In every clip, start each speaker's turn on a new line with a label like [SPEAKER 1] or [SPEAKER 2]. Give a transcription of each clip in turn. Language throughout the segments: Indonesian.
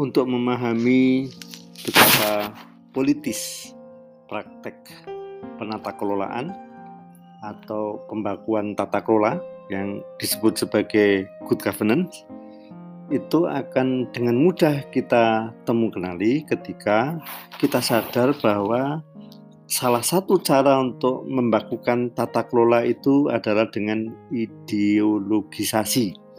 [SPEAKER 1] untuk memahami betapa politis praktek penata kelolaan atau pembakuan tata kelola yang disebut sebagai good governance itu akan dengan mudah kita temu kenali ketika kita sadar bahwa salah satu cara untuk membakukan tata kelola itu adalah dengan ideologisasi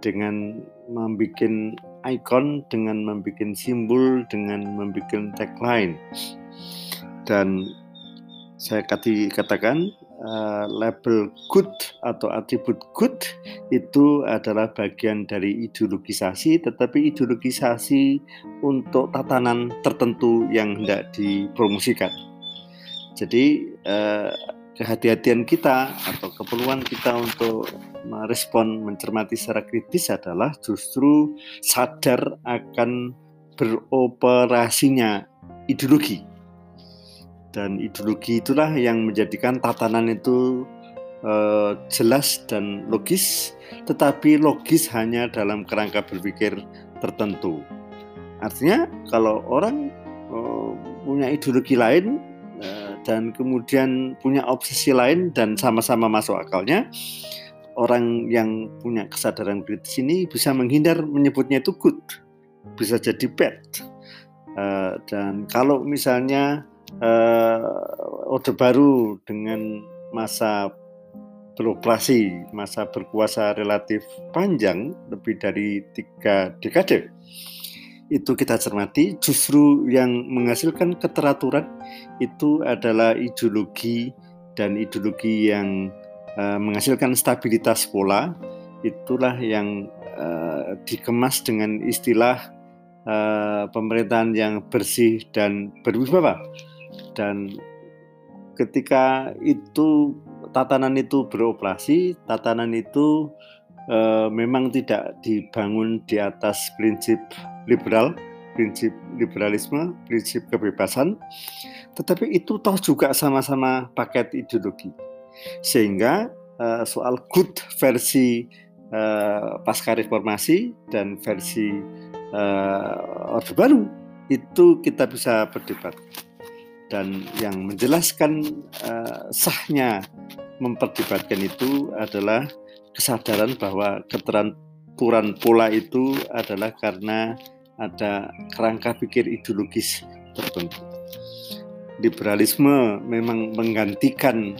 [SPEAKER 1] dengan membuat ikon, dengan membuat simbol, dengan membuat tagline. Dan saya katakan uh, label good atau atribut good itu adalah bagian dari ideologisasi, tetapi ideologisasi untuk tatanan tertentu yang hendak dipromosikan. Jadi uh, kehati-hatian kita atau keperluan kita untuk merespon mencermati secara kritis adalah justru sadar akan beroperasinya ideologi. Dan ideologi itulah yang menjadikan tatanan itu uh, jelas dan logis tetapi logis hanya dalam kerangka berpikir tertentu. Artinya kalau orang uh, punya ideologi lain dan kemudian punya obsesi lain dan sama-sama masuk akalnya, orang yang punya kesadaran kritis ini bisa menghindar menyebutnya itu good, bisa jadi bad. Uh, dan kalau misalnya uh, Orde Baru dengan masa beroperasi, masa berkuasa relatif panjang, lebih dari tiga dekade, itu kita cermati, justru yang menghasilkan keteraturan itu adalah ideologi dan ideologi yang uh, menghasilkan stabilitas pola. Itulah yang uh, dikemas dengan istilah uh, pemerintahan yang bersih dan berwibawa. Dan ketika itu tatanan itu beroperasi, tatanan itu memang tidak dibangun di atas prinsip liberal, prinsip liberalisme, prinsip kebebasan, tetapi itu toh juga sama-sama paket ideologi. Sehingga uh, soal good versi uh, pasca reformasi dan versi uh, Orde Baru itu kita bisa berdebat. Dan yang menjelaskan uh, sahnya memperdebatkan itu adalah kesadaran bahwa keteraturan pola itu adalah karena ada kerangka pikir ideologis tertentu. Liberalisme memang menggantikan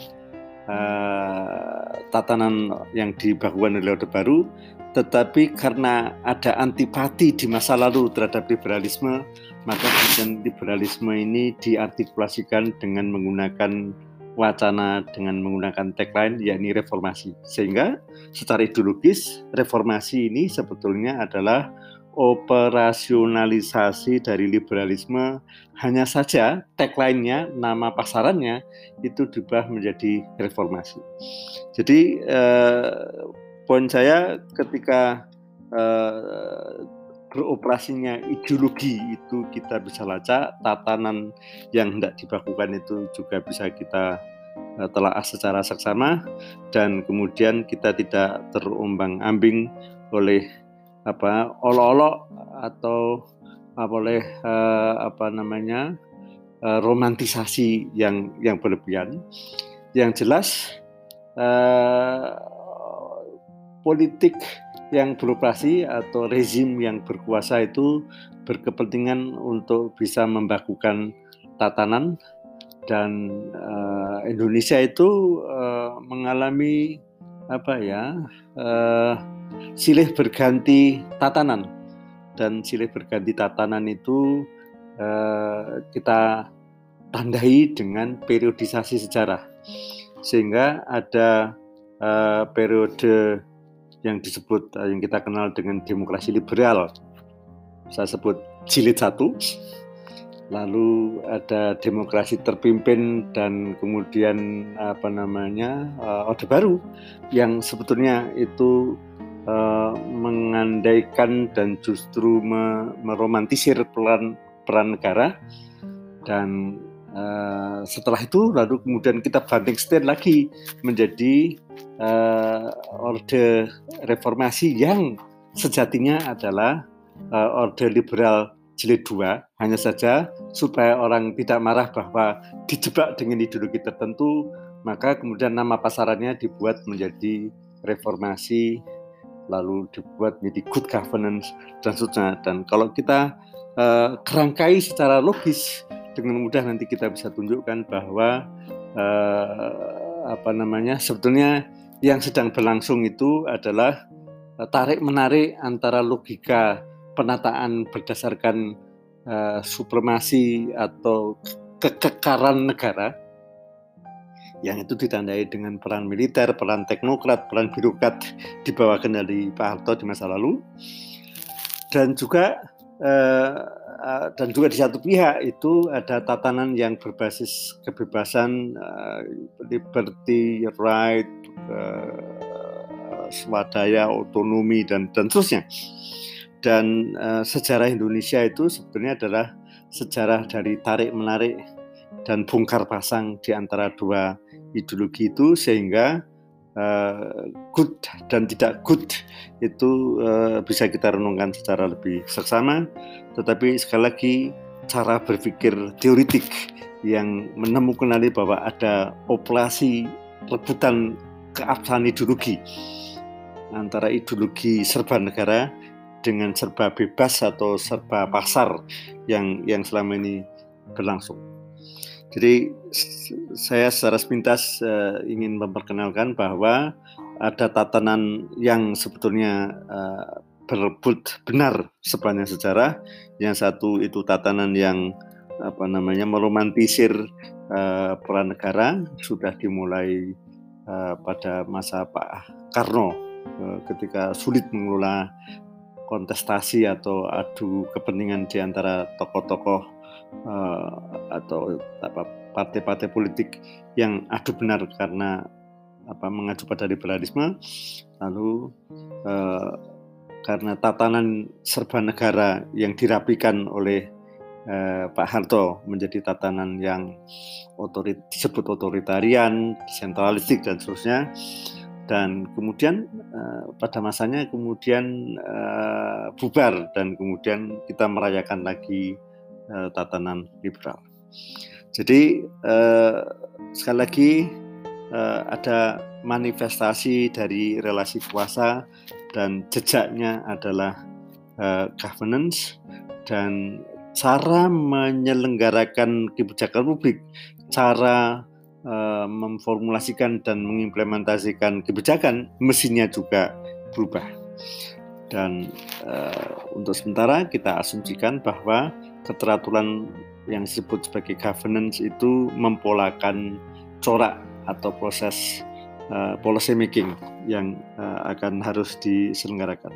[SPEAKER 1] uh, tatanan yang dibakukan oleh Orde Baru, tetapi karena ada antipati di masa lalu terhadap liberalisme, maka kemudian liberalisme ini diartikulasikan dengan menggunakan wacana dengan menggunakan tagline yakni reformasi. Sehingga secara ideologis reformasi ini sebetulnya adalah operasionalisasi dari liberalisme hanya saja tagline-nya, nama pasarannya itu diubah menjadi reformasi. Jadi eh, poin saya ketika eh, beroperasinya ideologi itu kita bisa lacak, tatanan yang hendak dibakukan itu juga bisa kita eh, telah secara seksama dan kemudian kita tidak terombang-ambing oleh apa olok-olok atau apa boleh uh, apa namanya uh, romantisasi yang yang berlebihan. Yang jelas uh, politik yang beroperasi atau rezim yang berkuasa itu berkepentingan untuk bisa membakukan tatanan dan uh, Indonesia itu uh, mengalami apa ya uh, silih berganti tatanan. Dan silih berganti tatanan itu uh, kita tandai dengan periodisasi sejarah. Sehingga ada uh, periode yang disebut uh, yang kita kenal dengan demokrasi liberal. Saya sebut jilid satu. Lalu ada demokrasi terpimpin dan kemudian apa namanya uh, orde baru. Yang sebetulnya itu uh, mengandaikan dan justru me meromantisir peran peran negara. Dan uh, setelah itu lalu kemudian kita banting setir lagi menjadi uh, orde reformasi yang sejatinya adalah uh, Orde Liberal jilid 2 hanya saja supaya orang tidak marah bahwa dijebak dengan ideologi tertentu maka kemudian nama pasarannya dibuat menjadi reformasi lalu dibuat menjadi good governance dan seterusnya. Dan kalau kita uh, kerangkai secara logis dengan mudah nanti kita bisa tunjukkan bahwa uh, apa namanya sebetulnya yang sedang berlangsung itu adalah uh, tarik menarik antara logika penataan berdasarkan uh, supremasi atau kekekaran negara yang itu ditandai dengan peran militer, peran teknokrat, peran birokrat di bawah kendali Pak Harto di masa lalu, dan juga uh, uh, dan juga di satu pihak itu ada tatanan yang berbasis kebebasan, uh, liberty, right, swadaya, otonomi dan dan seterusnya. Dan sejarah Indonesia itu sebetulnya adalah sejarah dari tarik menarik dan bongkar pasang di antara dua ideologi itu sehingga uh, good dan tidak good itu uh, bisa kita renungkan secara lebih seksama tetapi sekali lagi cara berpikir teoritik yang menemukan bahwa ada operasi rebutan keabsahan ideologi antara ideologi serba negara dengan serba bebas atau serba pasar yang yang selama ini berlangsung. Jadi saya secara sepintas uh, ingin memperkenalkan bahwa ada tatanan yang sebetulnya uh, berebut benar sepanjang sejarah. Yang satu itu tatanan yang apa namanya meromantisir uh, peran negara sudah dimulai uh, pada masa Pak Karno uh, ketika sulit mengelola kontestasi atau adu kepentingan di antara tokoh-tokoh uh, atau apa partai-partai politik yang adu benar karena apa mengacu pada liberalisme. Lalu uh, karena tatanan serba negara yang dirapikan oleh uh, Pak Harto menjadi tatanan yang otorit disebut otoritarian, sentralistik dan seterusnya. Dan kemudian uh, pada masanya kemudian uh, bubar dan kemudian kita merayakan lagi uh, tatanan liberal. Jadi uh, sekali lagi uh, ada manifestasi dari relasi kuasa dan jejaknya adalah uh, governance dan cara menyelenggarakan kebijakan publik, cara Eh, memformulasikan dan mengimplementasikan kebijakan mesinnya juga berubah dan uh, untuk sementara kita asumsikan bahwa keteraturan yang disebut sebagai governance itu mempolakan corak atau proses uh, policy making yang uh, akan harus diselenggarakan.